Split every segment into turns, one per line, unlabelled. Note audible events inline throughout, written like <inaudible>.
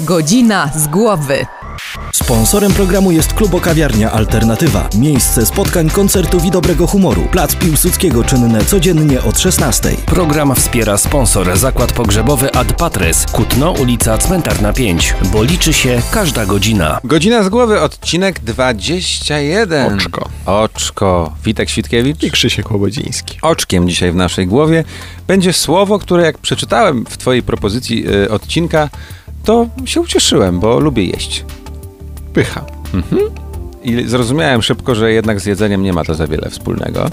Godzina z głowy.
Sponsorem programu jest Klubo Kawiarnia Alternatywa. Miejsce spotkań, koncertów i dobrego humoru. Plac Piłsudskiego czynne codziennie od 16.
Program wspiera sponsor Zakład Pogrzebowy Ad Patres, Kutno, ulica Cmentarna 5, bo liczy się każda godzina.
Godzina z głowy, odcinek 21.
Oczko.
Oczko. Witek Świtkiewicz.
I Krzysiek Łobodziński.
Oczkiem dzisiaj w naszej głowie będzie słowo, które jak przeczytałem w twojej propozycji y, odcinka, to się ucieszyłem, bo lubię jeść.
Pycha.
I zrozumiałem szybko, że jednak z jedzeniem nie ma to za wiele wspólnego,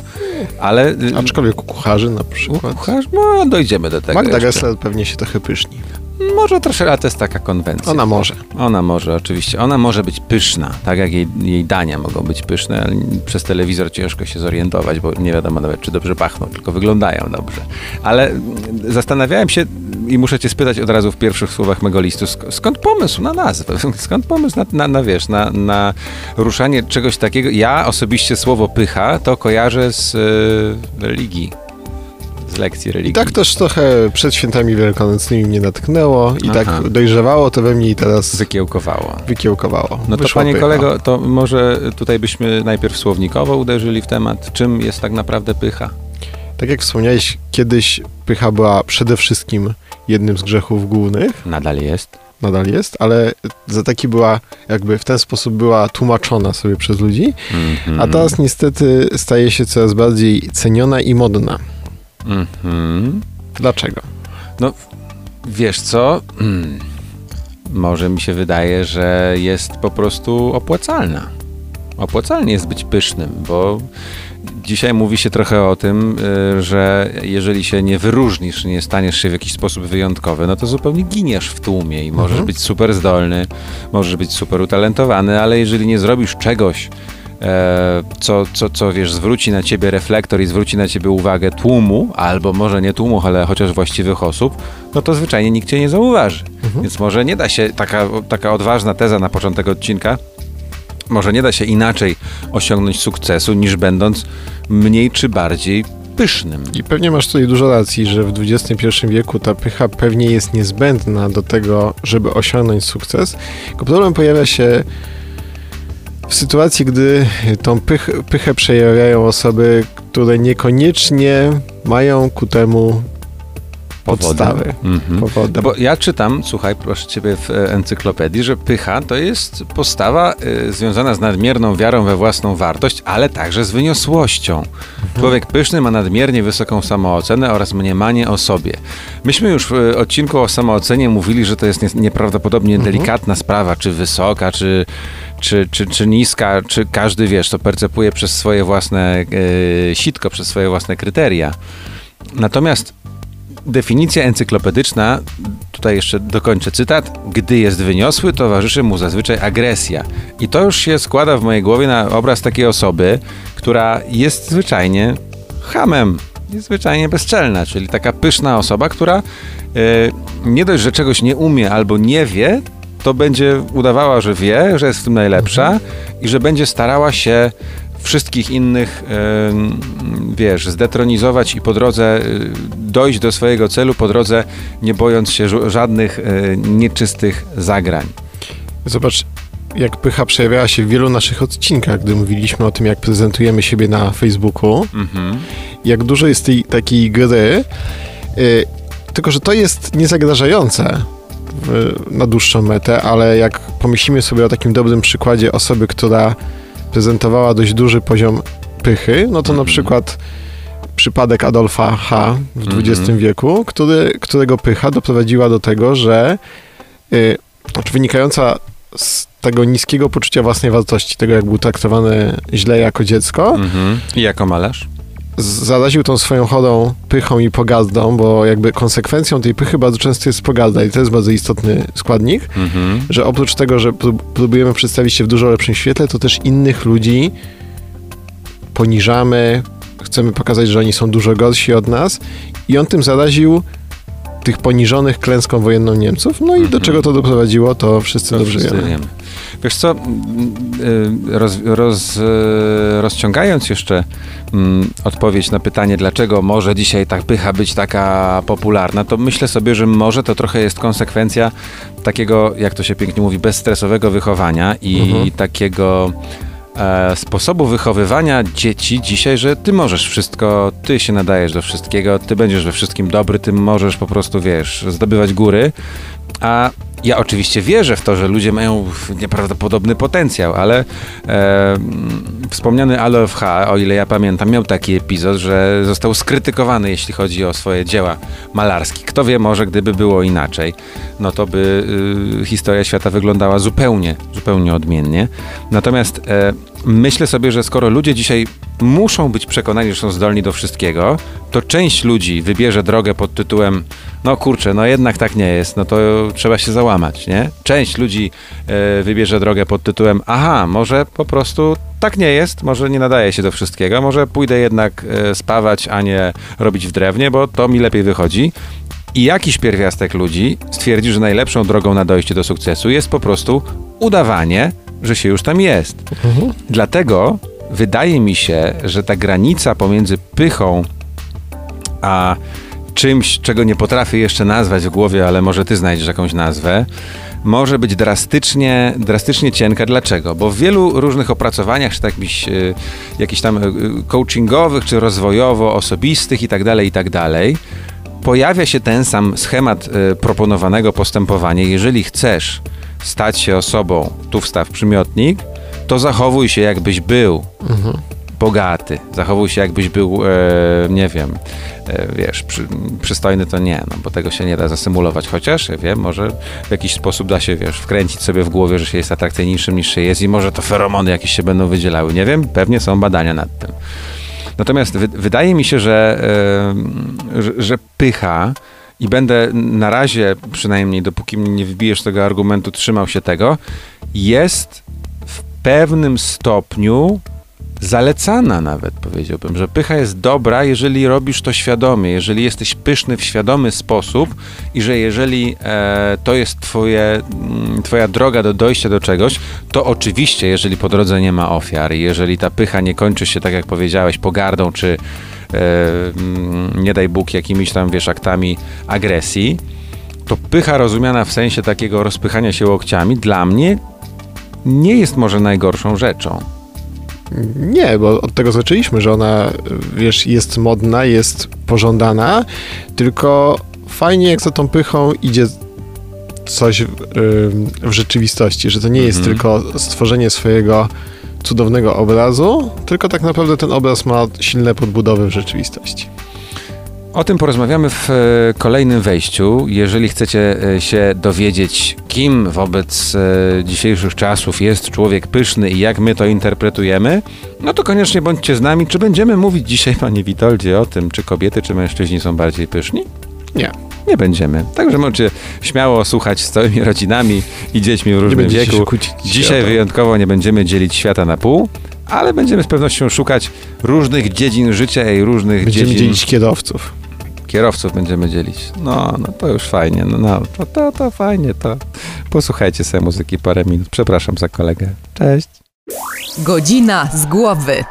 ale... y,
Aczkolwiek u kucharzy na
u
przykład.
kucharz, no dojdziemy do tego
Magda
jeszcze.
Gessler pewnie się trochę pyszni.
Może troszkę, ale to jest taka konwencja.
Ona może.
Ona może, oczywiście. Ona może być pyszna, tak jak jej, jej dania mogą być pyszne, ale przez telewizor ciężko się zorientować, bo nie wiadomo nawet, czy dobrze pachną, tylko wyglądają dobrze. Ale zastanawiałem się i muszę cię spytać od razu w pierwszych słowach mego listu, sk- skąd pomysł na nazwę? <laughs> Skąd pomysł na, na, na wiesz, na, na ruszanie czegoś takiego? Ja osobiście słowo pycha to kojarzę z y, religii, z lekcji religii.
I tak też trochę przed świętami wielkanocnymi mnie natknęło i
Aha.
tak dojrzewało to we mnie i teraz
Wykiełkowało.
wykiełkowało.
No to panie
pycha.
kolego, to może tutaj byśmy najpierw słownikowo uderzyli w temat, czym jest tak naprawdę pycha.
Tak jak wspomniałeś, kiedyś pycha była przede wszystkim jednym z grzechów głównych,
Nadal jest.
nadal jest, ale za taki była, jakby w ten sposób była tłumaczona sobie przez ludzi,
Mhm.
a teraz niestety staje się coraz bardziej ceniona i modna.
Mhm.
Dlaczego?
No, wiesz co? Mm. Może mi się wydaje, że jest po prostu opłacalna. Opłacalnie jest być pysznym, bo dzisiaj mówi się trochę o tym, y, że jeżeli się nie wyróżnisz, nie staniesz się w jakiś sposób wyjątkowy, no to zupełnie giniesz w tłumie i możesz
Mhm.
być super zdolny, możesz być super utalentowany, ale jeżeli nie zrobisz czegoś, co, co, co wiesz, zwróci na ciebie reflektor i zwróci na ciebie uwagę tłumu, albo może nie tłumu, ale chociaż właściwych osób, no to zwyczajnie nikt cię nie zauważy. Więc może nie da się, taka, taka odważna teza na początek odcinka, może nie da się inaczej osiągnąć sukcesu, niż będąc mniej czy bardziej pysznym.
I pewnie masz tutaj dużo racji, że w XXI wieku ta pycha pewnie jest niezbędna do tego, żeby osiągnąć sukces. Tylko problem pojawia się w sytuacji, gdy tą pych, pychę przejawiają osoby, które niekoniecznie mają ku temu podstawy.
Mhm.
Powody.
No bo ja czytam, słuchaj, proszę ciebie w encyklopedii, że pycha to jest postawa e, związana z nadmierną wiarą we własną wartość, ale także z wyniosłością. Człowiek pyszny ma nadmiernie wysoką samoocenę oraz mniemanie o sobie. Myśmy już w odcinku o samoocenie mówili, że to jest nie- nieprawdopodobnie delikatna sprawa, czy wysoka, czy, czy, czy, czy niska, czy każdy, wiesz, to percepuje przez swoje własne e, sitko, przez swoje własne kryteria. Natomiast definicja encyklopedyczna, tutaj jeszcze dokończę cytat, gdy jest wyniosły, towarzyszy mu zazwyczaj agresja. I to już się składa w mojej głowie na obraz takiej osoby, która jest zwyczajnie hamem, jest zwyczajnie bezczelna, czyli taka pyszna osoba, która e, nie dość, że czegoś nie umie albo nie wie, to będzie udawała, że wie, że jest w tym najlepsza i że będzie starała się wszystkich innych, em, wiesz, zdetronizować i po drodze y, dojść do swojego celu, po drodze nie bojąc się żadnych y, nieczystych zagrań.
Zobacz, jak pycha przejawiała się w wielu naszych odcinkach, gdy mówiliśmy o tym, jak prezentujemy siebie na Facebooku.
Mhm.
jak dużo jest tej takiej gry, y, tylko że to jest niezagrażające na dłuższą metę, ale jak pomyślimy sobie o takim dobrym przykładzie osoby, która prezentowała dość duży poziom pychy, no to na
Mhm.
przykład przypadek Adolfa H. w XX
Mhm.
wieku, który, którego pycha doprowadziła do tego, że y, znaczy wynikająca z tego niskiego poczucia własnej wartości, tego jak był traktowany źle jako dziecko,
Mhm. I jako malarz?
Zaraził tą swoją chorą pychą i pogardą, bo jakby konsekwencją tej pychy bardzo często jest pogarda i to jest bardzo istotny składnik,
Mhm.
że oprócz tego, że prób- próbujemy przedstawić się w dużo lepszym świetle, to też innych ludzi poniżamy, chcemy pokazać, że oni są dużo gorsi od nas i on tym zaraził tych poniżonych klęską wojenną Niemców. No i do
Mhm.
czego to doprowadziło, to wszyscy
To
dobrze
wszyscy
wiemy.
wiemy. Wiesz co, y, roz, roz, y, rozciągając jeszcze mm, odpowiedź na pytanie, dlaczego może dzisiaj ta pycha być taka popularna, to myślę sobie, że może to trochę jest konsekwencja takiego, jak to się pięknie mówi, bezstresowego wychowania i
Mhm.
takiego e, sposobu wychowywania dzieci dzisiaj, że ty możesz wszystko, ty się nadajesz do wszystkiego, ty będziesz we wszystkim dobry, ty możesz po prostu, wiesz, zdobywać góry, a ja oczywiście wierzę w to, że ludzie mają nieprawdopodobny potencjał, ale e, wspomniany H., o ile ja pamiętam, miał taki epizod, że został skrytykowany, jeśli chodzi o swoje dzieła malarskie. Kto wie, może gdyby było inaczej, no to by y, historia świata wyglądała zupełnie, zupełnie odmiennie. Natomiast e, myślę sobie, że skoro ludzie dzisiaj muszą być przekonani, że są zdolni do wszystkiego, to część ludzi wybierze drogę pod tytułem no kurczę, no jednak tak nie jest, no to trzeba się załamać, nie? Część ludzi e, wybierze drogę pod tytułem aha, może po prostu tak nie jest, może nie nadaje się do wszystkiego, może pójdę jednak e, spawać, a nie robić w drewnie, bo to mi lepiej wychodzi. I jakiś pierwiastek ludzi stwierdzi, że najlepszą drogą na dojście do sukcesu jest po prostu udawanie, że się już tam jest. Dlatego wydaje mi się, że ta granica pomiędzy pychą a czymś, czego nie potrafię jeszcze nazwać w głowie, ale może ty znajdziesz jakąś nazwę, może być drastycznie, drastycznie cienka. Dlaczego? Bo w wielu różnych opracowaniach, czy takich y, jakichś tam y, coachingowych, czy rozwojowo-osobistych i tak dalej, i tak dalej, pojawia się ten sam schemat y, proponowanego postępowania. Jeżeli chcesz stać się osobą, tu wstaw przymiotnik, to zachowuj się jakbyś był bogaty. Zachowuj się jakbyś był, e, nie wiem, e, wiesz, przy, przystojny to nie, no bo tego się nie da zasymulować, chociaż ja wiem, może w jakiś sposób da się, wiesz, wkręcić sobie w głowie, że się jest atrakcyjniejszym niż się jest i może to feromony jakieś się będą wydzielały. Nie wiem, pewnie są badania nad tym. Natomiast wy, wydaje mi się, że, e, że, że pycha i będę na razie, przynajmniej dopóki mnie nie wybijesz tego argumentu, trzymał się tego, jest w pewnym stopniu zalecana nawet, powiedziałbym, że pycha jest dobra, jeżeli robisz to świadomie, jeżeli jesteś pyszny w świadomy sposób i że jeżeli e, to jest twoje, mm, twoja droga do dojścia do czegoś, to oczywiście, jeżeli po drodze nie ma ofiar, i jeżeli ta pycha nie kończy się, tak jak powiedziałeś, pogardą, czy e, mm, nie daj Bóg jakimiś tam, wiesz, aktami agresji, to pycha rozumiana w sensie takiego rozpychania się łokciami dla mnie nie jest może najgorszą rzeczą.
Nie, bo od tego zaczęliśmy, że ona, wiesz, jest modna, jest pożądana, tylko fajnie jak za tą pychą idzie coś w, w rzeczywistości, że to nie jest
Mhm.
tylko stworzenie swojego cudownego obrazu, tylko tak naprawdę ten obraz ma silne podbudowy w rzeczywistości.
O tym porozmawiamy w e, kolejnym wejściu. Jeżeli chcecie e, się dowiedzieć, kim wobec e, dzisiejszych czasów jest człowiek pyszny i jak my to interpretujemy, no to koniecznie bądźcie z nami. Czy będziemy mówić dzisiaj, <laughs> panie Witoldzie, o tym, czy kobiety, czy mężczyźni są bardziej pyszni?
Nie.
Nie będziemy. Także możecie śmiało słuchać z całymi rodzinami i dziećmi w różnym wieku. Dzisiaj wyjątkowo nie będziemy dzielić świata na pół, ale będziemy z pewnością szukać różnych dziedzin życia i różnych
Będziemy
dziedzin
dzielić kierowców.
Kierowców będziemy dzielić. No, no to już fajnie, no, no to, to, fajnie, to posłuchajcie sobie muzyki parę minut. Przepraszam za kolegę. Cześć.
Godzina z głowy.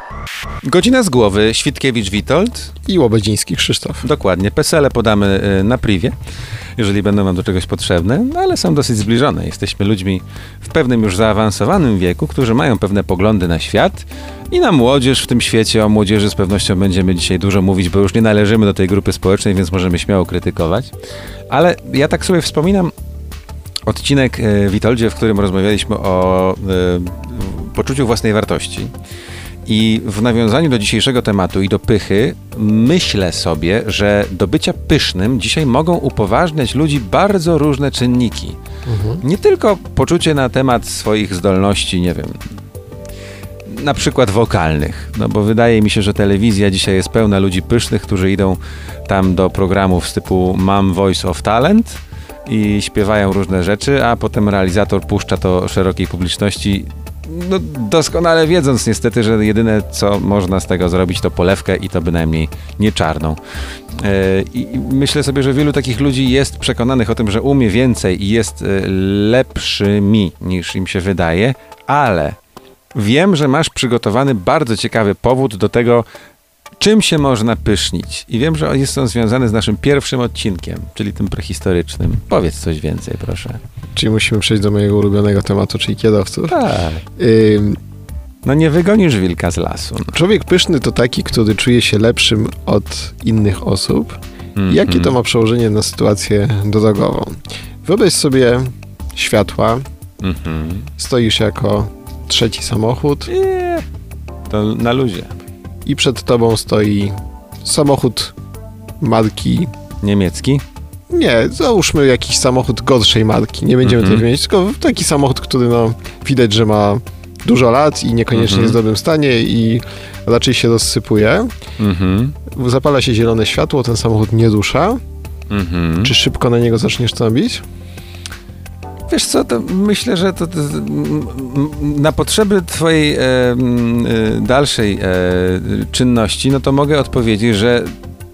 Godzina z głowy, Świtkiewicz-Witold.
I Łobedziński Krzysztof.
Dokładnie, PESELE podamy y, na privie, jeżeli będą wam do czegoś potrzebne, no ale są dosyć zbliżone. Jesteśmy ludźmi w pewnym już zaawansowanym wieku, którzy mają pewne poglądy na świat i na młodzież w tym świecie. O młodzieży z pewnością będziemy dzisiaj dużo mówić, bo już nie należymy do tej grupy społecznej, więc możemy śmiało krytykować. Ale ja tak sobie wspominam odcinek e, Witoldzie, w którym rozmawialiśmy o e, poczuciu własnej wartości. I w nawiązaniu do dzisiejszego tematu i do pychy, myślę sobie, że do bycia pysznym dzisiaj mogą upoważniać ludzi bardzo różne czynniki. Nie tylko poczucie na temat swoich zdolności, nie wiem, na przykład wokalnych, no bo wydaje mi się, że telewizja dzisiaj jest pełna ludzi pysznych, którzy idą tam do programów z typu Mam Voice of Talent i śpiewają różne rzeczy, a potem realizator puszcza to szerokiej publiczności no, doskonale wiedząc niestety, że jedyne co można z tego zrobić to polewkę i to bynajmniej nie czarną. E, I myślę sobie, że wielu takich ludzi jest przekonanych o tym, że umie więcej i jest e, lepszymi niż im się wydaje, ale wiem, że masz przygotowany bardzo ciekawy powód do tego, czym się można pysznić. I wiem, że jest on związany z naszym pierwszym odcinkiem, czyli tym prehistorycznym. Powiedz coś więcej, proszę.
Czyli musimy przejść do mojego ulubionego tematu, czyli kiedowców.
Tak.
Ym,
No nie wygonisz wilka z lasu. No.
człowiek pyszny to taki, który czuje się lepszym od innych osób.
Mhm.
Jakie to ma przełożenie na sytuację drogową? Wyobraź sobie światła,
Mhm.
stoisz jako trzeci samochód
Nie. To na luzie.
I przed tobą stoi samochód marki
Niemiecki?
Nie, załóżmy jakiś samochód gorszej marki. Nie będziemy
Mhm.
tutaj wymieniać, tylko taki samochód, który no, widać, że ma dużo lat i niekoniecznie
Mhm.
jest w dobrym stanie i raczej się rozsypuje.
Mhm.
Zapala się zielone światło, ten samochód nie rusza.
Mhm.
Czy szybko na niego zaczniesz trąbić?
Wiesz co, to myślę, że to, to na potrzeby twojej e, dalszej e, czynności, no to mogę odpowiedzieć, że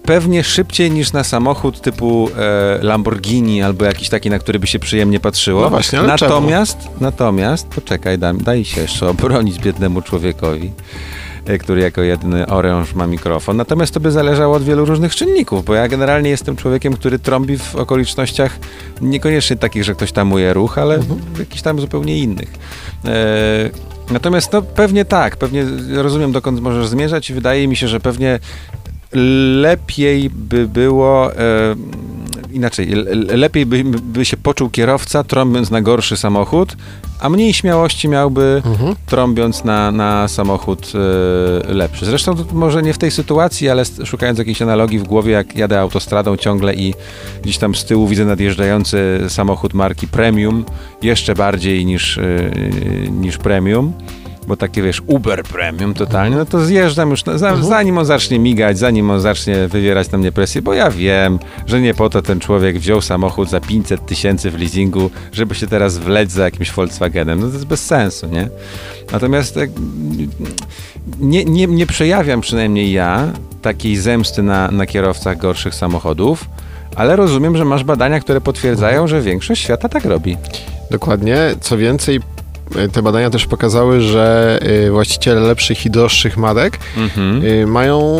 pewnie szybciej niż na samochód typu e, Lamborghini albo jakiś taki, na który by się przyjemnie patrzyło.
No właśnie, ale
natomiast, natomiast, poczekaj, dam, daj się jeszcze obronić biednemu człowiekowi który jako jedyny oręż ma mikrofon. Natomiast to by zależało od wielu różnych czynników, bo ja generalnie jestem człowiekiem, który trąbi w okolicznościach niekoniecznie takich, że ktoś tamuje ruch, ale w jakichś tam zupełnie innych. E, natomiast no pewnie tak, pewnie rozumiem dokąd możesz zmierzać i wydaje mi się, że pewnie lepiej by było e, inaczej, le- le- lepiej by, by się poczuł kierowca trąbiąc na gorszy samochód, a mniej śmiałości miałby
Mhm.
trąbiąc na, na samochód e, lepszy. Zresztą to może nie w tej sytuacji, ale szukając jakiejś analogii w głowie, jak jadę autostradą ciągle i gdzieś tam z tyłu widzę nadjeżdżający samochód marki Premium, jeszcze bardziej niż, e, niż Premium, bo takie wiesz, Uber Premium totalnie, no to zjeżdżam już, na, za, zanim on zacznie migać, zanim on zacznie wywierać na mnie presję, bo ja wiem, że nie po to ten człowiek wziął samochód za 500 tysięcy w leasingu, żeby się teraz wleć za jakimś Volkswagenem. No to jest bez sensu, nie? Natomiast jak, nie, nie, nie przejawiam przynajmniej ja takiej zemsty na, na kierowcach gorszych samochodów, ale rozumiem, że masz badania, które potwierdzają, że większość świata tak robi.
Dokładnie. Co więcej, e, te badania też pokazały, że e, właściciele lepszych i droższych marek
Mhm.
y, mają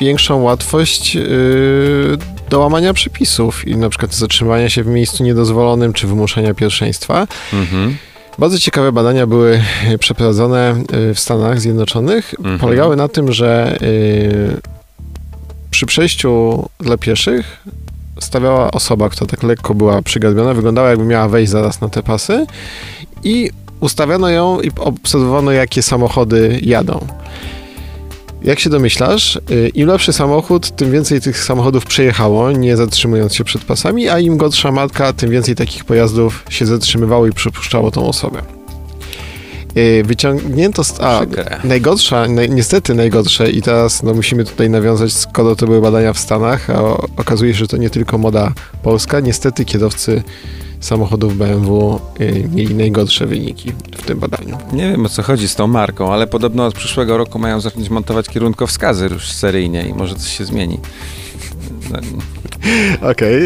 większą łatwość y, do łamania przepisów i na przykład zatrzymania się w miejscu niedozwolonym czy wymuszenia pierwszeństwa.
Mhm.
Bardzo ciekawe badania były y, przeprowadzone y, w Stanach Zjednoczonych.
Mhm.
Polegały na tym, że y, przy przejściu dla pieszych stawiała osoba, która tak lekko była przygarbiona, wyglądała jakby miała wejść zaraz na te pasy i ustawiano ją i obserwowano, jakie samochody jadą. Jak się domyślasz, y, im lepszy samochód, tym więcej tych samochodów przejechało, nie zatrzymując się przed pasami, a im gorsza matka, tym więcej takich pojazdów się zatrzymywało i przepuszczało tą osobę. Y, Wyciągnięto z... A,
Przykre.
najgorsza, naj, niestety najgorsze i teraz no, musimy tutaj nawiązać, skoro to były badania w Stanach, a okazuje się, że to nie tylko moda polska, niestety kierowcy samochodów BMW mieli najgorsze wyniki w tym badaniu.
Nie wiem o co chodzi z tą marką, ale podobno od przyszłego roku mają zacząć montować kierunkowskazy już seryjnie i może coś się zmieni. No, <laughs>
Okej,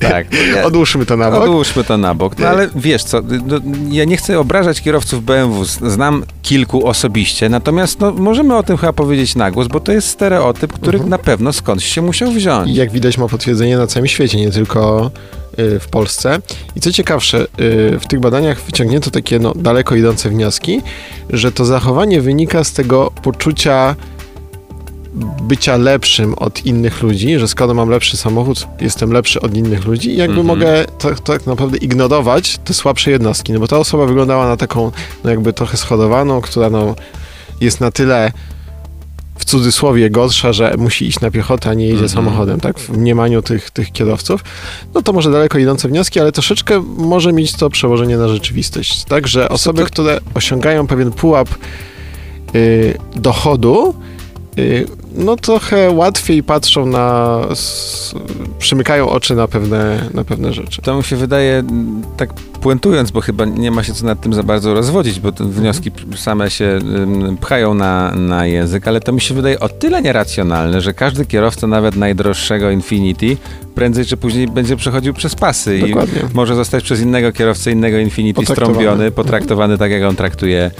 tak. Nie,
odłóżmy to na bok.
Odłóżmy to na bok. No ale wiesz co, no, ja nie chcę obrażać kierowców BMW, znam kilku osobiście, natomiast no, możemy o tym chyba powiedzieć na głos, bo to jest stereotyp, który
Mhm.
na pewno skądś się musiał wziąć.
I jak widać ma potwierdzenie na całym świecie, nie tylko w Polsce. I co ciekawsze, y, w tych badaniach wyciągnięto takie no, daleko idące wnioski, że to zachowanie wynika z tego poczucia bycia lepszym od innych ludzi, że skoro mam lepszy samochód, jestem lepszy od innych ludzi i jakby
Mhm.
mogę tak, tak naprawdę ignorować te słabsze jednostki, no bo ta osoba wyglądała na taką no jakby trochę schorowaną, która no jest na tyle w cudzysłowie gorsza, że musi iść na piechotę, a nie jedzie
Mhm.
samochodem, tak, w mniemaniu tych, tych kierowców, no to może daleko idące wnioski, ale troszeczkę może mieć to przełożenie na rzeczywistość, tak, że osoby,
to-
które osiągają pewien pułap y, dochodu, y, no trochę łatwiej patrzą na, s, przymykają oczy na pewne, na pewne rzeczy.
To mi się wydaje, tak puentując, bo chyba nie ma się co nad tym za bardzo rozwodzić, bo te wnioski same się pchają na, na język, ale to mi się wydaje o tyle nieracjonalne, że każdy kierowca, nawet najdroższego Infinity, prędzej czy później będzie przechodził przez pasy
Dokładnie.
i może zostać przez innego kierowcę innego Infinity
Potraktowany.
strąbiony, potraktowany tak, jak on traktuje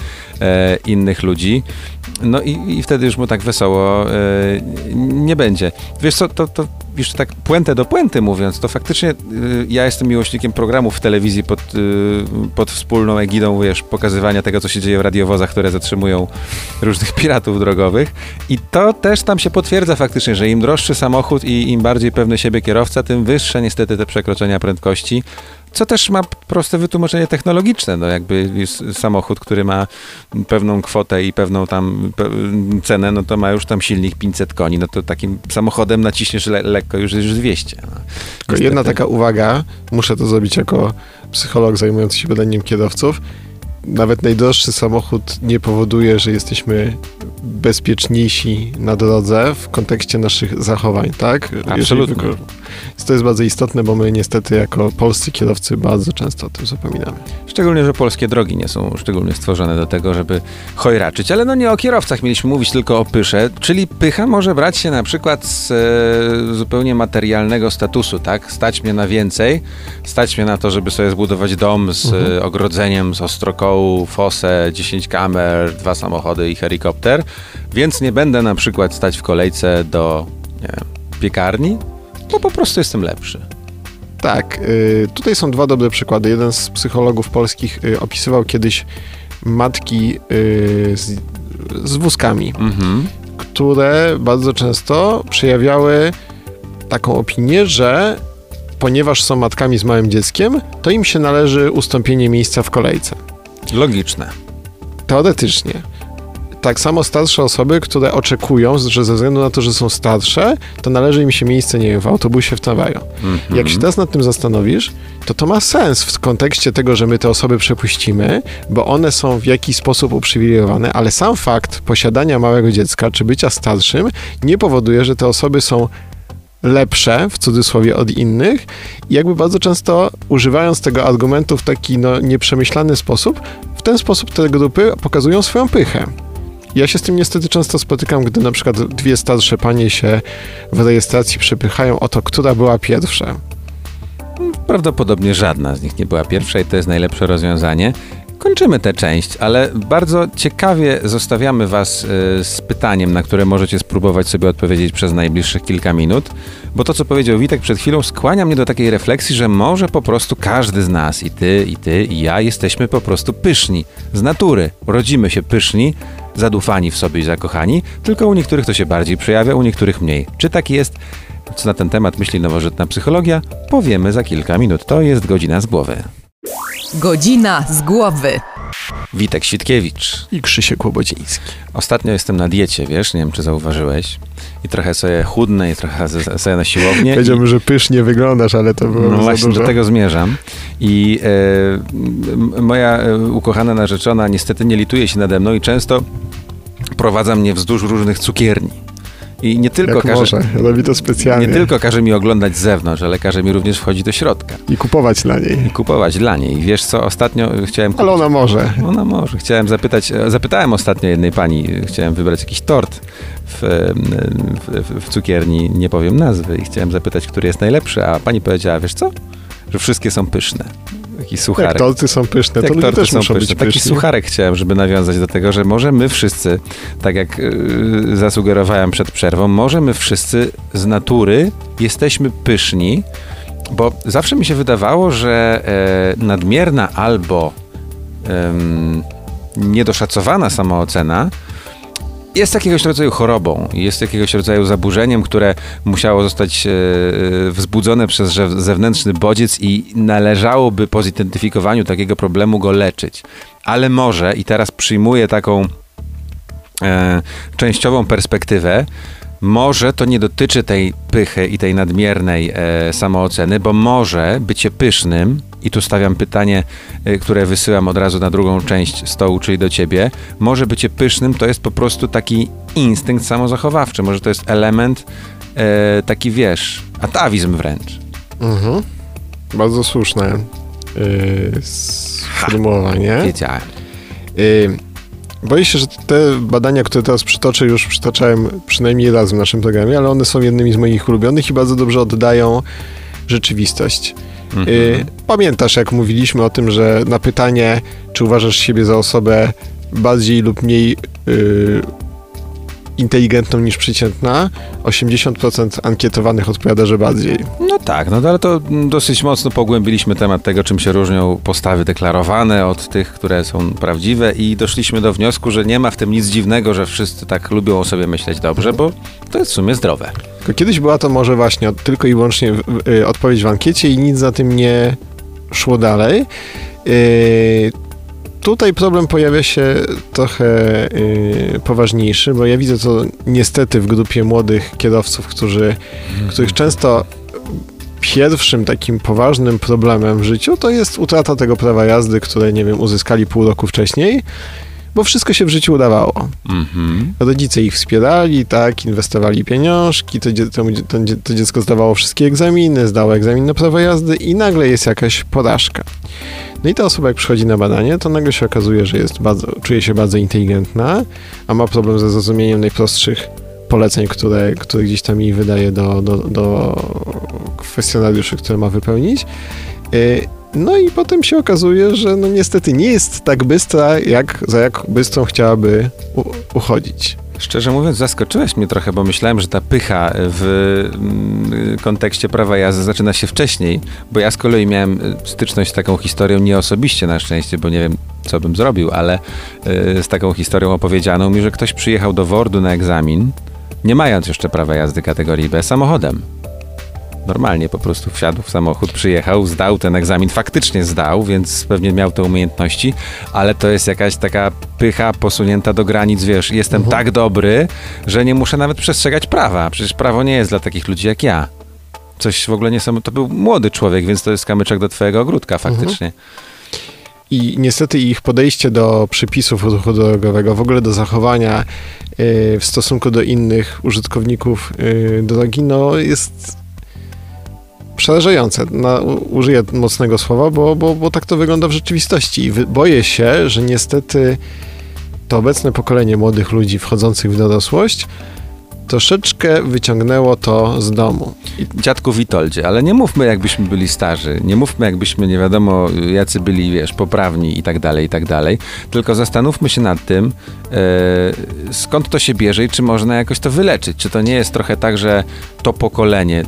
e, innych ludzi. No i, i wtedy już mu tak wesoło e, nie będzie. Wiesz co, to, to już tak puentę do puenty mówiąc, to faktycznie y, ja jestem miłośnikiem programów w telewizji pod, y, pod wspólną egidą, wiesz, pokazywania tego, co się dzieje w radiowozach, które zatrzymują różnych <laughs> piratów drogowych. I to też tam się potwierdza faktycznie, że im droższy samochód i im bardziej pewny siebie kierowca, tym wyższe niestety te przekroczenia prędkości. Co też ma proste wytłumaczenie technologiczne. No jakby samochód, który ma pewną kwotę i pewną tam cenę, no to ma już tam silnik 500 koni. No to takim samochodem naciśniesz le lekko już już 200. No.
Tylko jedna taka uwaga, muszę to zrobić jako psycholog zajmujący się badaniem kierowców. Nawet najdroższy samochód nie powoduje, że jesteśmy bezpieczniejsi na drodze w kontekście naszych zachowań, tak?
Absolutnie.
wyko- To jest bardzo istotne, bo my niestety jako polscy kierowcy bardzo często o tym zapominamy.
Szczególnie, że polskie drogi nie są szczególnie stworzone do tego, żeby chojraczyć. Ale no nie o kierowcach mieliśmy mówić, tylko o pysze. Czyli pycha może brać się na przykład z e, zupełnie materialnego statusu, tak? Stać mnie na więcej, stać mnie na to, żeby sobie zbudować dom z e, ogrodzeniem, z fosę, 10 kamer, dwa samochody i helikopter. Więc nie będę na przykład stać w kolejce do wiem, piekarni, bo po prostu jestem lepszy.
Tak, y, tutaj są dwa dobre przykłady. Jeden z psychologów polskich y, opisywał kiedyś matki y, z, z wózkami,
Mhm.
które bardzo często przejawiały taką opinię, że ponieważ są matkami z małym dzieckiem, to im się należy ustąpienie miejsca w kolejce.
Logiczne.
Teoretycznie. Tak samo starsze osoby, które oczekują, że ze względu na to, że są starsze, to należy im się miejsce, nie wiem, w autobusie, w tramwaju.
Mhm.
Jak się teraz nad tym zastanowisz, to to ma sens w kontekście tego, że my te osoby przepuścimy, bo one są w jakiś sposób uprzywilejowane, ale sam fakt posiadania małego dziecka czy bycia starszym nie powoduje, że te osoby są lepsze, w cudzysłowie, od innych i jakby bardzo często używając tego argumentu w taki no, nieprzemyślany sposób, w ten sposób te grupy pokazują swoją pychę. Ja się z tym niestety często spotykam, gdy na przykład dwie starsze panie się w rejestracji przepychają o to, która była pierwsza.
Prawdopodobnie żadna z nich nie była pierwsza i to jest najlepsze rozwiązanie. Kończymy tę część, ale bardzo ciekawie zostawiamy Was y, z pytaniem, na które możecie spróbować sobie odpowiedzieć przez najbliższych kilka minut, bo to, co powiedział Witek przed chwilą, skłania mnie do takiej refleksji, że może po prostu każdy z nas, i Ty, i Ty, i ja, jesteśmy po prostu pyszni. Z natury. Urodzimy się pyszni, zadufani w sobie i zakochani, tylko u niektórych to się bardziej przejawia, u niektórych mniej. Czy tak jest? Co na ten temat myśli nowożytna psychologia? Powiemy za kilka minut. To jest godzina z głowy.
Godzina z głowy.
Witek Świtkiewicz.
I Krzysiek Łobodziński.
Ostatnio jestem na diecie, wiesz, nie wiem czy zauważyłeś. I trochę sobie chudnę i trochę sobie na siłownię. I,
Powiedziałbym, że pysznie wyglądasz, ale to było
no właśnie
dużo.
do tego zmierzam. I e, moja e, ukochana narzeczona niestety nie lituje się nade mną i często prowadza mnie wzdłuż różnych cukierni. I nie tylko,
Jak
każe,
może, robi to specjalnie.
nie tylko każe mi oglądać z zewnątrz, ale każe mi również wchodzić do środka
I kupować dla niej.
i kupować dla niej. Wiesz co, ostatnio chciałem
Ale ona może.
Ona może. Chciałem zapytać, e, zapytałem ostatnio jednej pani, e, chciałem wybrać jakiś tort e, w, w, w cukierni, nie powiem nazwy, i chciałem zapytać, który jest najlepszy, a pani powiedziała, wiesz co, że wszystkie są pyszne. Taki sucharek.
Jak torty są pyszne, to
Jak
ludzie
torty
też
są
muszą
pyszne.
być
Taki
pyszni.
sucharek chciałem, żeby nawiązać do tego, że może my wszyscy, tak jak yy, zasugerowałem przed przerwą, może my wszyscy z natury jesteśmy pyszni, bo zawsze mi się wydawało, że e, nadmierna albo em, niedoszacowana samoocena jest jakiegoś rodzaju chorobą, jest jakiegoś rodzaju zaburzeniem, które musiało zostać e, wzbudzone przez zewnętrzny bodziec i należałoby po zidentyfikowaniu takiego problemu go leczyć. Ale może, i teraz przyjmuję taką e, częściową perspektywę, może to nie dotyczy tej pychy i tej nadmiernej e, samooceny, bo może bycie pysznym i tu stawiam pytanie, y, które wysyłam od razu na drugą część stołu, czyli do ciebie, może bycie pysznym to jest po prostu taki instynkt samozachowawczy, może to jest element e, taki, wiesz, atawizm wręcz.
Mhm. Bardzo słuszne yy, sformułowanie.
Wiedziałem.
Yy, boję się, że te badania, które teraz przytoczę, już przytaczałem przynajmniej raz w naszym programie, ale one są jednymi z moich ulubionych i bardzo dobrze oddają rzeczywistość. Yy, pamiętasz, jak mówiliśmy o tym, że na pytanie, czy uważasz siebie za osobę bardziej lub mniej yy, inteligentną niż przeciętna, 80% ankietowanych odpowiada, że bardziej.
No tak, no ale to dosyć mocno pogłębiliśmy temat tego, czym się różnią postawy deklarowane od tych, które są prawdziwe i doszliśmy do wniosku, że nie ma w tym nic dziwnego, że wszyscy tak lubią o sobie myśleć dobrze, bo to jest w sumie zdrowe.
Tylko kiedyś była to może właśnie tylko i wyłącznie y, odpowiedź w ankiecie i nic za tym nie szło dalej. Y, Tutaj problem pojawia się trochę y, poważniejszy, bo ja widzę to niestety w grupie młodych kierowców, którzy, których często pierwszym takim poważnym problemem w życiu to jest utrata tego prawa jazdy, które, nie wiem, uzyskali pół roku wcześniej, bo wszystko się w życiu udawało.
Mhm.
Rodzice ich wspierali, tak, inwestowali pieniążki, to, dzie- to, to dziecko zdawało wszystkie egzaminy, zdało egzamin na prawo jazdy i nagle jest jakaś porażka. No i ta osoba, jak przychodzi na badanie, to nagle się okazuje, że jest bardzo, czuje się bardzo inteligentna, a ma problem ze zrozumieniem najprostszych poleceń, które, które gdzieś tam jej wydaje do, do, do kwestionariuszy, które ma wypełnić. Y, No i potem się okazuje, że no niestety nie jest tak bystra, jak za jak bystrą chciałaby u, uchodzić.
Szczerze mówiąc, zaskoczyłeś mnie trochę, bo myślałem, że ta pycha w mm, kontekście prawa jazdy zaczyna się wcześniej, bo ja z kolei miałem y, styczność z taką historią, nie osobiście na szczęście, bo nie wiem, co bym zrobił, ale y, z taką historią opowiedzianą mi, że ktoś przyjechał do Wordu na egzamin, nie mając jeszcze prawa jazdy kategorii B, samochodem. Normalnie po prostu wsiadł w samochód, przyjechał, zdał ten egzamin, faktycznie zdał, więc pewnie miał te umiejętności, ale to jest jakaś taka pycha posunięta do granic, wiesz, jestem tak dobry, że nie muszę nawet przestrzegać prawa. Przecież prawo nie jest dla takich ludzi jak ja. Coś w ogóle nie są. To był młody człowiek, więc to jest kamyczek do twojego ogródka faktycznie.
I niestety ich podejście do przepisów ruchu drogowego, w ogóle do zachowania y, w stosunku do innych użytkowników y, drogi, no jest przerażające. Użyję mocnego słowa, bo, bo, bo tak to wygląda w rzeczywistości. I boję się, że niestety to obecne pokolenie młodych ludzi wchodzących w dorosłość troszeczkę wyciągnęło to z domu.
Dziadku Witoldzie, ale nie mówmy jakbyśmy byli starzy, nie mówmy jakbyśmy nie wiadomo jacy byli, wiesz, poprawni i tak dalej, i tak dalej, tylko zastanówmy się nad tym, e, skąd to się bierze i czy można jakoś to wyleczyć. Czy to nie jest trochę tak, że to pokolenie,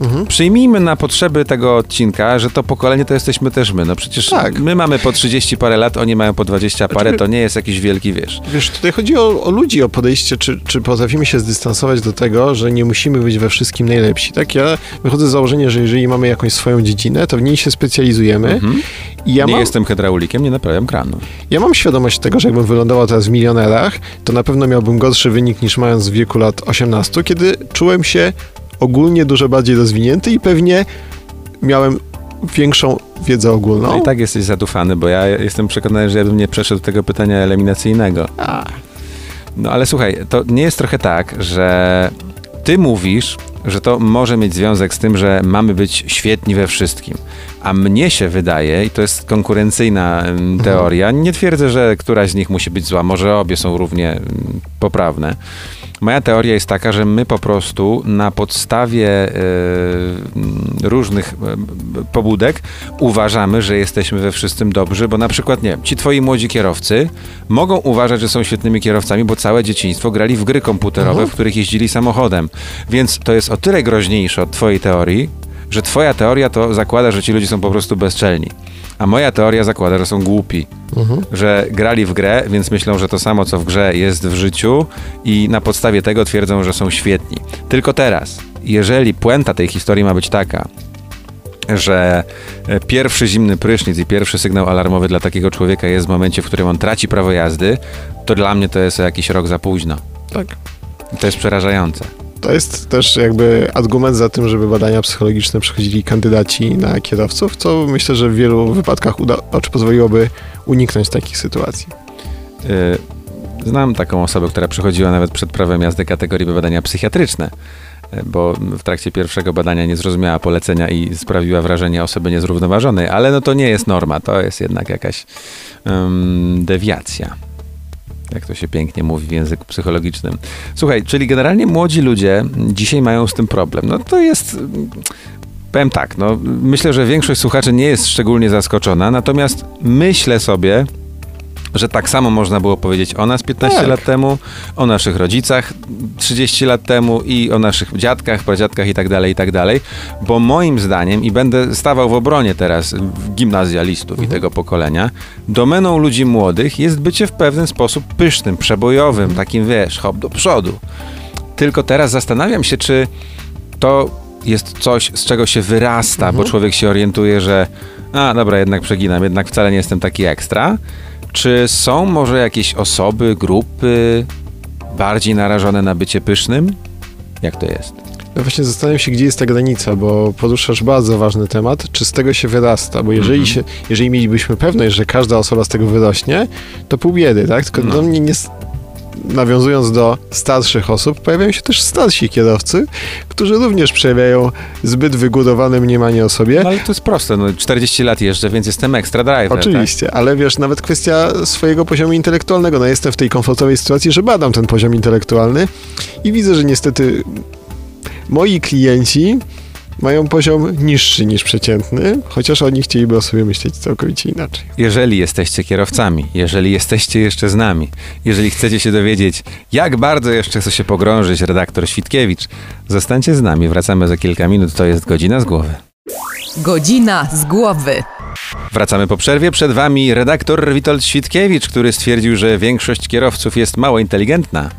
Mhm.
przyjmijmy na potrzeby tego odcinka, że to pokolenie to jesteśmy też my. No przecież
Tak.
my mamy po 30 parę lat, oni mają po 20 parę,
Znaczy-
to nie jest jakiś wielki, wiesz.
Wiesz, tutaj chodzi o, o ludzi, o podejście, czy, czy potrafimy się zdystansować do tego, że nie musimy być we wszystkim najlepsi. Tak, ja wychodzę z założenia, że jeżeli mamy jakąś swoją dziedzinę, to w niej się specjalizujemy.
Mhm.
I ja
nie
mam,
jestem hydraulikiem, nie naprawiam kranu.
ja mam świadomość tego, że jakbym wylądował teraz w milionerach, to na pewno miałbym gorszy wynik niż mając w wieku lat 18, kiedy czułem się ogólnie dużo bardziej rozwinięty i pewnie miałem większą wiedzę ogólną.
No i tak jesteś zadufany, bo ja jestem przekonany, że ja bym nie przeszedł tego pytania eliminacyjnego.
A,
No ale słuchaj, to nie jest trochę tak, że ty mówisz, że to może mieć związek z tym, że mamy być świetni we wszystkim. A mnie się wydaje, i to jest konkurencyjna mm, teoria, nie twierdzę, że któraś z nich musi być zła, może obie są równie poprawne. Moja teoria jest taka, że my po prostu na podstawie mm, różnych e, pobudek uważamy, że jesteśmy we wszystkim dobrzy, bo na przykład, nie wiem, ci twoi młodzi kierowcy mogą uważać, że są świetnymi kierowcami, bo całe dzieciństwo grali w gry komputerowe, w których jeździli samochodem. Więc to jest o tyle groźniejsze od twojej teorii, że twoja teoria to zakłada, że ci ludzie są po prostu bezczelni. A moja teoria zakłada, że są głupi. Że grali w grę, więc myślą, że to samo co w grze jest w życiu i na podstawie tego twierdzą, że są świetni. Tylko teraz, jeżeli puenta tej historii ma być taka, że e, pierwszy zimny prysznic i pierwszy sygnał alarmowy dla takiego człowieka jest w momencie, w którym on traci prawo jazdy, to dla mnie to jest jakiś rok za późno.
tak.
To jest przerażające.
To jest też jakby argument za tym, żeby badania psychologiczne przechodzili kandydaci na kierowców, co myślę, że w wielu wypadkach uda, czy pozwoliłoby uniknąć takich sytuacji.
Y, znam taką osobę, która przechodziła nawet przed prawem jazdy kategorii badania psychiatryczne, y, bo w trakcie pierwszego badania nie zrozumiała polecenia i sprawiła wrażenie osoby niezrównoważonej, ale no to nie jest norma, to jest jednak jakaś um, dewiacja jak to się pięknie mówi w języku psychologicznym. Słuchaj, czyli generalnie młodzi ludzie dzisiaj mają z tym problem. No to jest. Powiem tak, no, myślę, że większość słuchaczy nie jest szczególnie zaskoczona, natomiast myślę sobie, że tak samo można było powiedzieć o nas 15 tak. lat temu, o naszych rodzicach 30 lat temu i o naszych dziadkach, pradziadkach i tak dalej, i tak dalej, bo moim zdaniem, i będę stawał w obronie teraz gimnazjalistów mhm. i tego pokolenia, domeną ludzi młodych jest bycie w pewien sposób pysznym, przebojowym, mhm. takim wiesz, hop do przodu. Tylko teraz zastanawiam się, czy to jest coś, z czego się wyrasta, mhm. bo człowiek się orientuje, że a dobra, jednak przeginam, jednak wcale nie jestem taki ekstra, czy są może jakieś osoby, grupy bardziej narażone na bycie pysznym? Jak to jest?
No właśnie zastanawiam się, gdzie jest ta granica, bo poruszasz bardzo ważny temat, czy z tego się wyrasta, bo jeżeli, -hmm. się, jeżeli mielibyśmy pewność, że każda osoba z tego wyrośnie, to pół biedy, tak? Tylko no. do mnie nie, nawiązując do starszych osób, pojawiają się też starsi kierowcy, którzy również przejawiają zbyt wygórowane mniemanie o sobie.
No ale to jest proste, no 40 lat jeżdżę, więc jestem extra driver.
Oczywiście,
tak?
ale wiesz, nawet kwestia swojego poziomu intelektualnego, no jestem w tej komfortowej sytuacji, że badam ten poziom intelektualny i widzę, że niestety moi klienci mają poziom niższy niż przeciętny, chociaż oni chcieliby o sobie myśleć całkowicie inaczej.
Jeżeli jesteście kierowcami, jeżeli jesteście jeszcze z nami, jeżeli chcecie się dowiedzieć, jak bardzo jeszcze chce się pogrążyć redaktor Świtkiewicz, zostańcie z nami. Wracamy za kilka minut. To jest godzina z głowy.
Godzina z głowy.
Wracamy po przerwie. Przed wami redaktor Witold Świtkiewicz, który stwierdził, że większość kierowców jest mało inteligentna.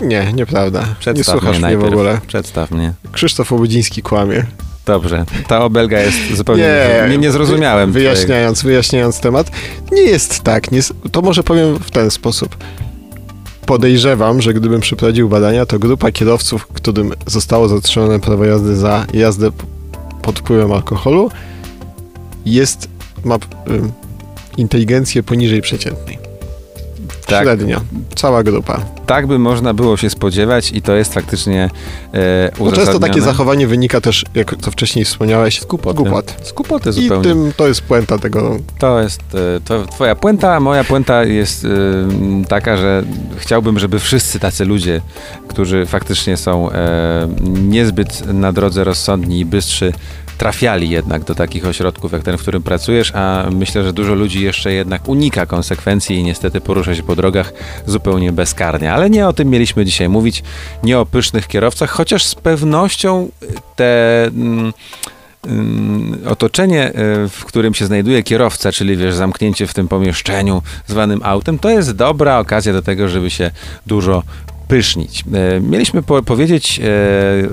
Nie, nieprawda.
Przedstaw
nie słuchasz
mnie,
mnie w ogóle.
Przedstaw mnie.
Krzysztof Obudziński kłamie.
Dobrze, ta obelga jest zupełnie... Nie, nie, nie zrozumiałem.
Wyjaśniając, wyjaśniając temat, nie jest tak. Nie, to może powiem w ten sposób. Podejrzewam, że gdybym przeprowadził badania, to grupa kierowców, którym zostało zatrzymane prawo jazdy za jazdę pod wpływem alkoholu, jest, ma y, inteligencję poniżej przeciętnej. Tak. Średnio. Cała grupa.
Tak by można było się spodziewać i to jest faktycznie e,
Bo często takie zachowanie wynika też, jak to wcześniej wspomniałeś,
z głupoty.
Głupot.
Z głupoty zupełnie.
I tym to jest puenta tego.
To jest e, to twoja puenta, a moja puenta jest e, taka, że chciałbym, żeby wszyscy tacy ludzie, którzy faktycznie są e, niezbyt na drodze rozsądni i bystrzy, trafiali jednak do takich ośrodków jak ten, w którym pracujesz, a myślę, że dużo ludzi jeszcze jednak unika konsekwencji i niestety porusza się po drogach zupełnie bezkarnie. Ale nie o tym mieliśmy dzisiaj mówić, nie o pysznych kierowcach, chociaż z pewnością te. Mm, mm otoczenie, e, w którym się znajduje kierowca, czyli wiesz, zamknięcie w tym pomieszczeniu zwanym autem, to jest dobra okazja do tego, żeby się dużo pysznić. E, mieliśmy po powiedzieć,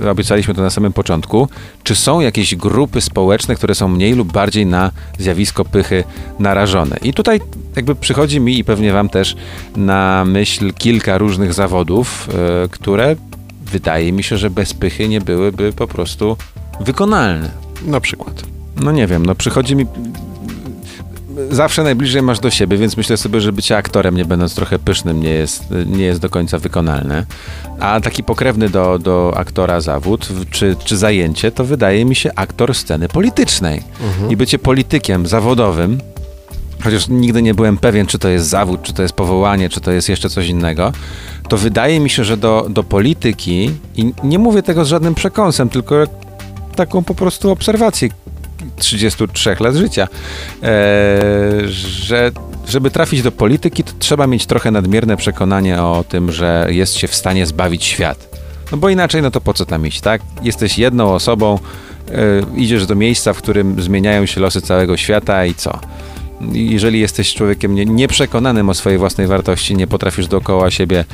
e, obiecaliśmy to na samym początku, czy są jakieś grupy społeczne, które są mniej lub bardziej na zjawisko pychy narażone. I tutaj jakby przychodzi mi i pewnie wam też na myśl kilka różnych zawodów, e, które wydaje mi się, że bez pychy nie byłyby po prostu wykonalne.
Na przykład.
No nie wiem, no przychodzi mi zawsze najbliżej masz do siebie, więc myślę sobie, że bycie aktorem, nie będąc trochę pysznym, nie jest, nie jest do końca wykonalne. A taki pokrewny do, do aktora zawód, czy, czy zajęcie, to wydaje mi się aktor sceny politycznej. Mhm. I bycie politykiem zawodowym, chociaż nigdy nie byłem pewien, czy to jest zawód, czy to jest powołanie, czy to jest jeszcze coś innego, to wydaje mi się, że do, do polityki, i nie mówię tego z żadnym przekąsem, tylko taką po prostu obserwację 33 lat życia, e, że żeby trafić do polityki, to trzeba mieć trochę nadmierne przekonanie o tym, że jest się w stanie zbawić świat. No bo inaczej, no to po co tam iść, tak? Jesteś jedną osobą, e, idziesz do miejsca, w którym zmieniają się losy całego świata i co? Jeżeli jesteś człowiekiem nie, nieprzekonanym o swojej własnej wartości, nie potrafisz dookoła siebie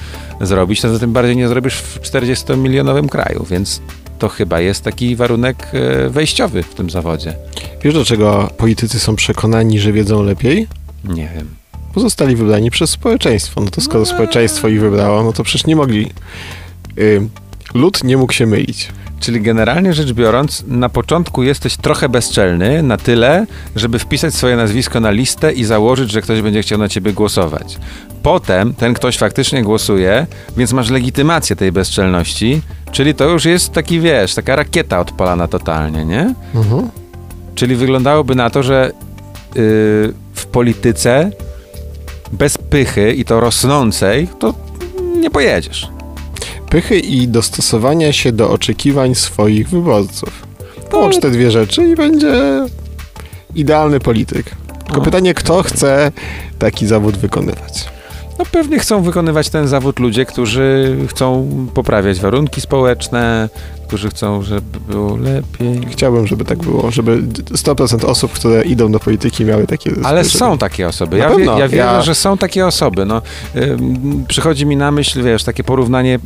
zrobić, to tym bardziej nie zrobisz w 40-milionowym kraju, więc to chyba jest taki warunek e, wejściowy w tym zawodzie.
Wiesz, dlaczego politycy są przekonani, że wiedzą lepiej?
Nie wiem.
Pozostali wybrani przez społeczeństwo. No to skoro no. społeczeństwo ich wybrało, no to przecież nie mogli y, lud nie mógł się mylić.
Czyli generalnie rzecz biorąc, na początku jesteś trochę bezczelny na tyle, żeby wpisać swoje nazwisko na listę i założyć, że ktoś będzie chciał na ciebie głosować. Potem ten ktoś faktycznie głosuje, więc masz legitymację tej bezczelności, czyli to już jest taki, wiesz, taka rakieta odpalana totalnie, nie?
Mhm.
Czyli wyglądałoby na to, że yy, w polityce bez pychy i to rosnącej, to nie pojedziesz.
Pychy i dostosowania się do oczekiwań swoich wyborców. Połącz te dwie rzeczy i będzie idealny polityk. Tylko
O.
pytanie, kto chce taki zawód wykonywać?
No pewnie chcą wykonywać ten zawód ludzie, którzy chcą poprawiać warunki społeczne, którzy chcą, żeby było lepiej.
Chciałbym, żeby tak było, żeby 100% osób, które idą do polityki miały takie...
Ale
żeby-
są takie osoby. Ja, wie, ja wierzę,
Ja-
że są takie osoby. No, ym, przychodzi mi na myśl, wiesz, takie porównanie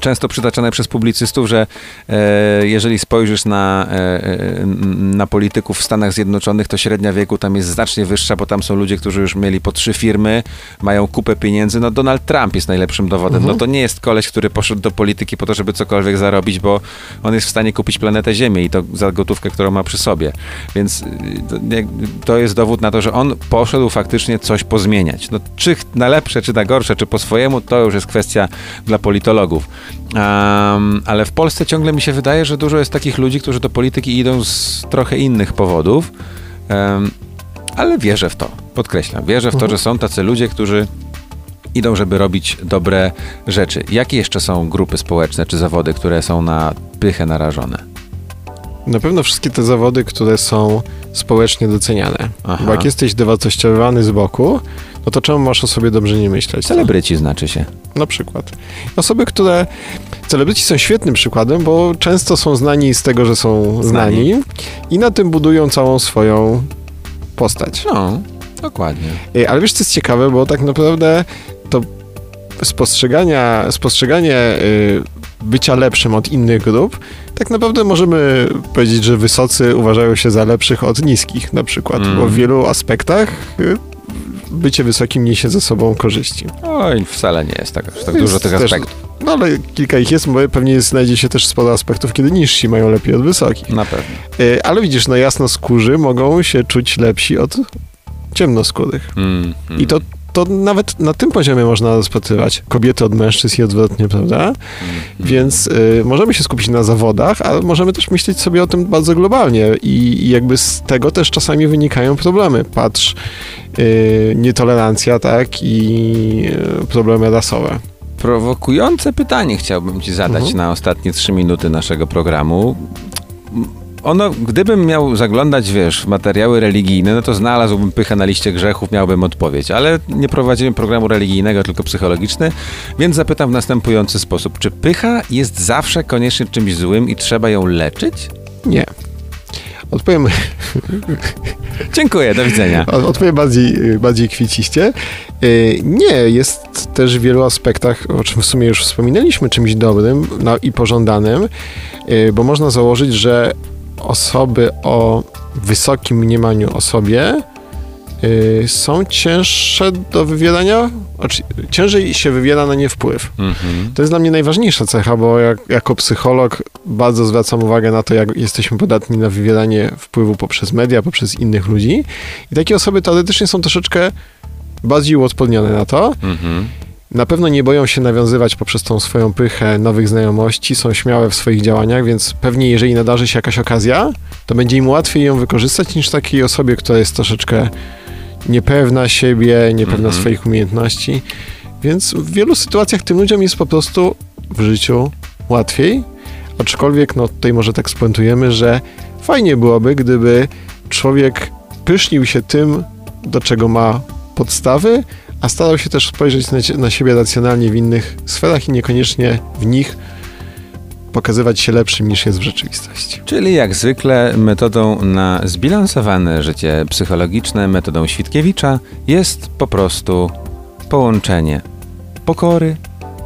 często przytaczane przez publicystów, że e, jeżeli spojrzysz na, e, e, na polityków w Stanach Zjednoczonych, to średnia wieku tam jest znacznie wyższa, bo tam są ludzie, którzy już mieli po trzy firmy, mają kupę pieniędzy. No Donald Trump jest najlepszym dowodem.
Mhm.
No to nie jest koleś, który poszedł do polityki po to, żeby cokolwiek zarobić, bo on jest w stanie kupić planetę Ziemię i to za gotówkę, którą ma przy sobie. Więc y, to, jest dowód na to, że on poszedł faktycznie coś pozmieniać. No, czy na lepsze, czy na gorsze, czy po swojemu, to już jest kwestia dla politologów. Am, ale w Polsce ciągle mi się wydaje, że dużo jest takich ludzi, którzy do polityki idą z trochę innych powodów. Em, ale wierzę w to, podkreślam. Wierzę w to, że są tacy ludzie, którzy idą, żeby robić dobre rzeczy. Jakie jeszcze są grupy społeczne czy zawody, które są na pychę narażone?
Na pewno wszystkie te zawody, które są społecznie doceniane.
Aha.
Bo jak jesteś dewartościowany z boku, no to czemu masz o sobie dobrze nie myśleć?
Celebryci znaczy się.
Na przykład. Osoby, które... Celebryci są świetnym przykładem, bo często są znani z tego, że są znani,
Znani.
i na tym budują całą swoją postać.
No, dokładnie.
Ej, Ale wiesz, co jest ciekawe, bo tak naprawdę to spostrzegania, spostrzeganie y, bycia lepszym od innych grup, tak naprawdę możemy powiedzieć, że wysocy uważają się za lepszych od niskich na przykład,
Mm.
bo w wielu aspektach y, bycie wysokim niesie ze sobą korzyści.
Oj, wcale nie jest tak, tak
Jest
dużo tych
też-
aspektów.
No ale kilka ich jest, bo pewnie znajdzie się też sporo aspektów, kiedy niżsi mają lepiej od wysokich.
Na pewno.
Y, Ale widzisz, no jasnoskórzy mogą się czuć lepsi od ciemnoskórych.
Mm, mm.
I to, to nawet na tym poziomie można rozpatrywać kobiety od mężczyzn i odwrotnie, prawda?
Mm.
Więc y, możemy się skupić na zawodach, ale możemy też myśleć sobie o tym bardzo globalnie i, i jakby z tego też czasami wynikają problemy. Patrz, y, nietolerancja, tak, i y, problemy rasowe.
Prowokujące pytanie chciałbym ci zadać
Mhm.
na ostatnie trzy minuty naszego programu. Ono, gdybym miał zaglądać, wiesz, w materiały religijne, no to znalazłbym pychę na liście grzechów, miałbym odpowiedź, ale nie prowadzimy programu religijnego, tylko psychologiczny, więc zapytam w następujący sposób. Czy pycha jest zawsze koniecznie czymś złym i trzeba ją leczyć?
Nie. Odpowiem, <laughs>
Dziękuję, do widzenia.
Od- Odpowiem bardziej, bardziej kwieciście. Yy, Nie, jest też w wielu aspektach, o czym w sumie już wspominaliśmy, czymś dobrym no, i pożądanym, yy, bo można założyć, że osoby o wysokim mniemaniu o sobie yy, są cięższe do wywierania, znaczy, ciężej się wywiera na nie wpływ.
Mhm.
To jest dla mnie najważniejsza cecha, bo jak, jako psycholog bardzo zwracam uwagę na to, jak jesteśmy podatni na wywieranie wpływu poprzez media, poprzez innych ludzi. I takie osoby teoretycznie są troszeczkę bardziej uodpornione na to.
Mhm.
Na pewno nie boją się nawiązywać poprzez tą swoją pychę nowych znajomości, są śmiałe w swoich działaniach, więc pewnie jeżeli nadarzy się jakaś okazja, to będzie im łatwiej ją wykorzystać niż takiej osobie, która jest troszeczkę niepewna siebie, niepewna
Mhm.
swoich umiejętności. Więc w wielu sytuacjach tym ludziom jest po prostu w życiu łatwiej. Aczkolwiek, no tutaj może tak spuentujemy, że fajnie byłoby, gdyby człowiek pysznił się tym, do czego ma podstawy, a starał się też spojrzeć na, na siebie racjonalnie w innych sferach i niekoniecznie w nich pokazywać się lepszym niż jest w rzeczywistości.
Czyli jak zwykle metodą na zbilansowane życie psychologiczne, metodą Świtkiewicza jest po prostu połączenie pokory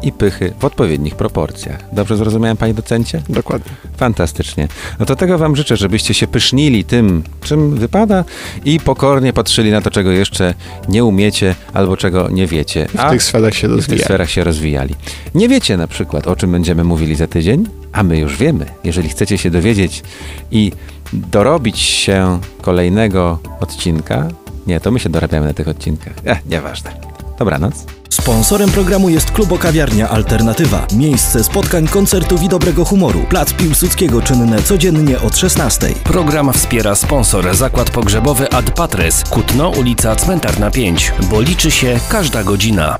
i pychy w odpowiednich proporcjach. Dobrze zrozumiałem, panie docencie?
Dokładnie.
Fantastycznie. No to tego wam życzę, żebyście się pysznili tym, czym wypada i pokornie patrzyli na to, czego jeszcze nie umiecie albo czego nie wiecie.
W tych sferach się
i w tych sferach się rozwijali. Nie wiecie na przykład, o czym będziemy mówili za tydzień, a my już wiemy. Jeżeli chcecie się dowiedzieć i dorobić się kolejnego odcinka, nie, to my się dorabiamy na tych odcinkach. Eh, nieważne. Dobranoc.
Sponsorem programu jest Klubo Kawiarnia Alternatywa. Miejsce spotkań, koncertów i dobrego humoru. Plac Piłsudskiego czynne codziennie od 16.
Program wspiera sponsor Zakład Pogrzebowy Ad Patres, Kutno, ulica Cmentarna 5, bo liczy się każda godzina.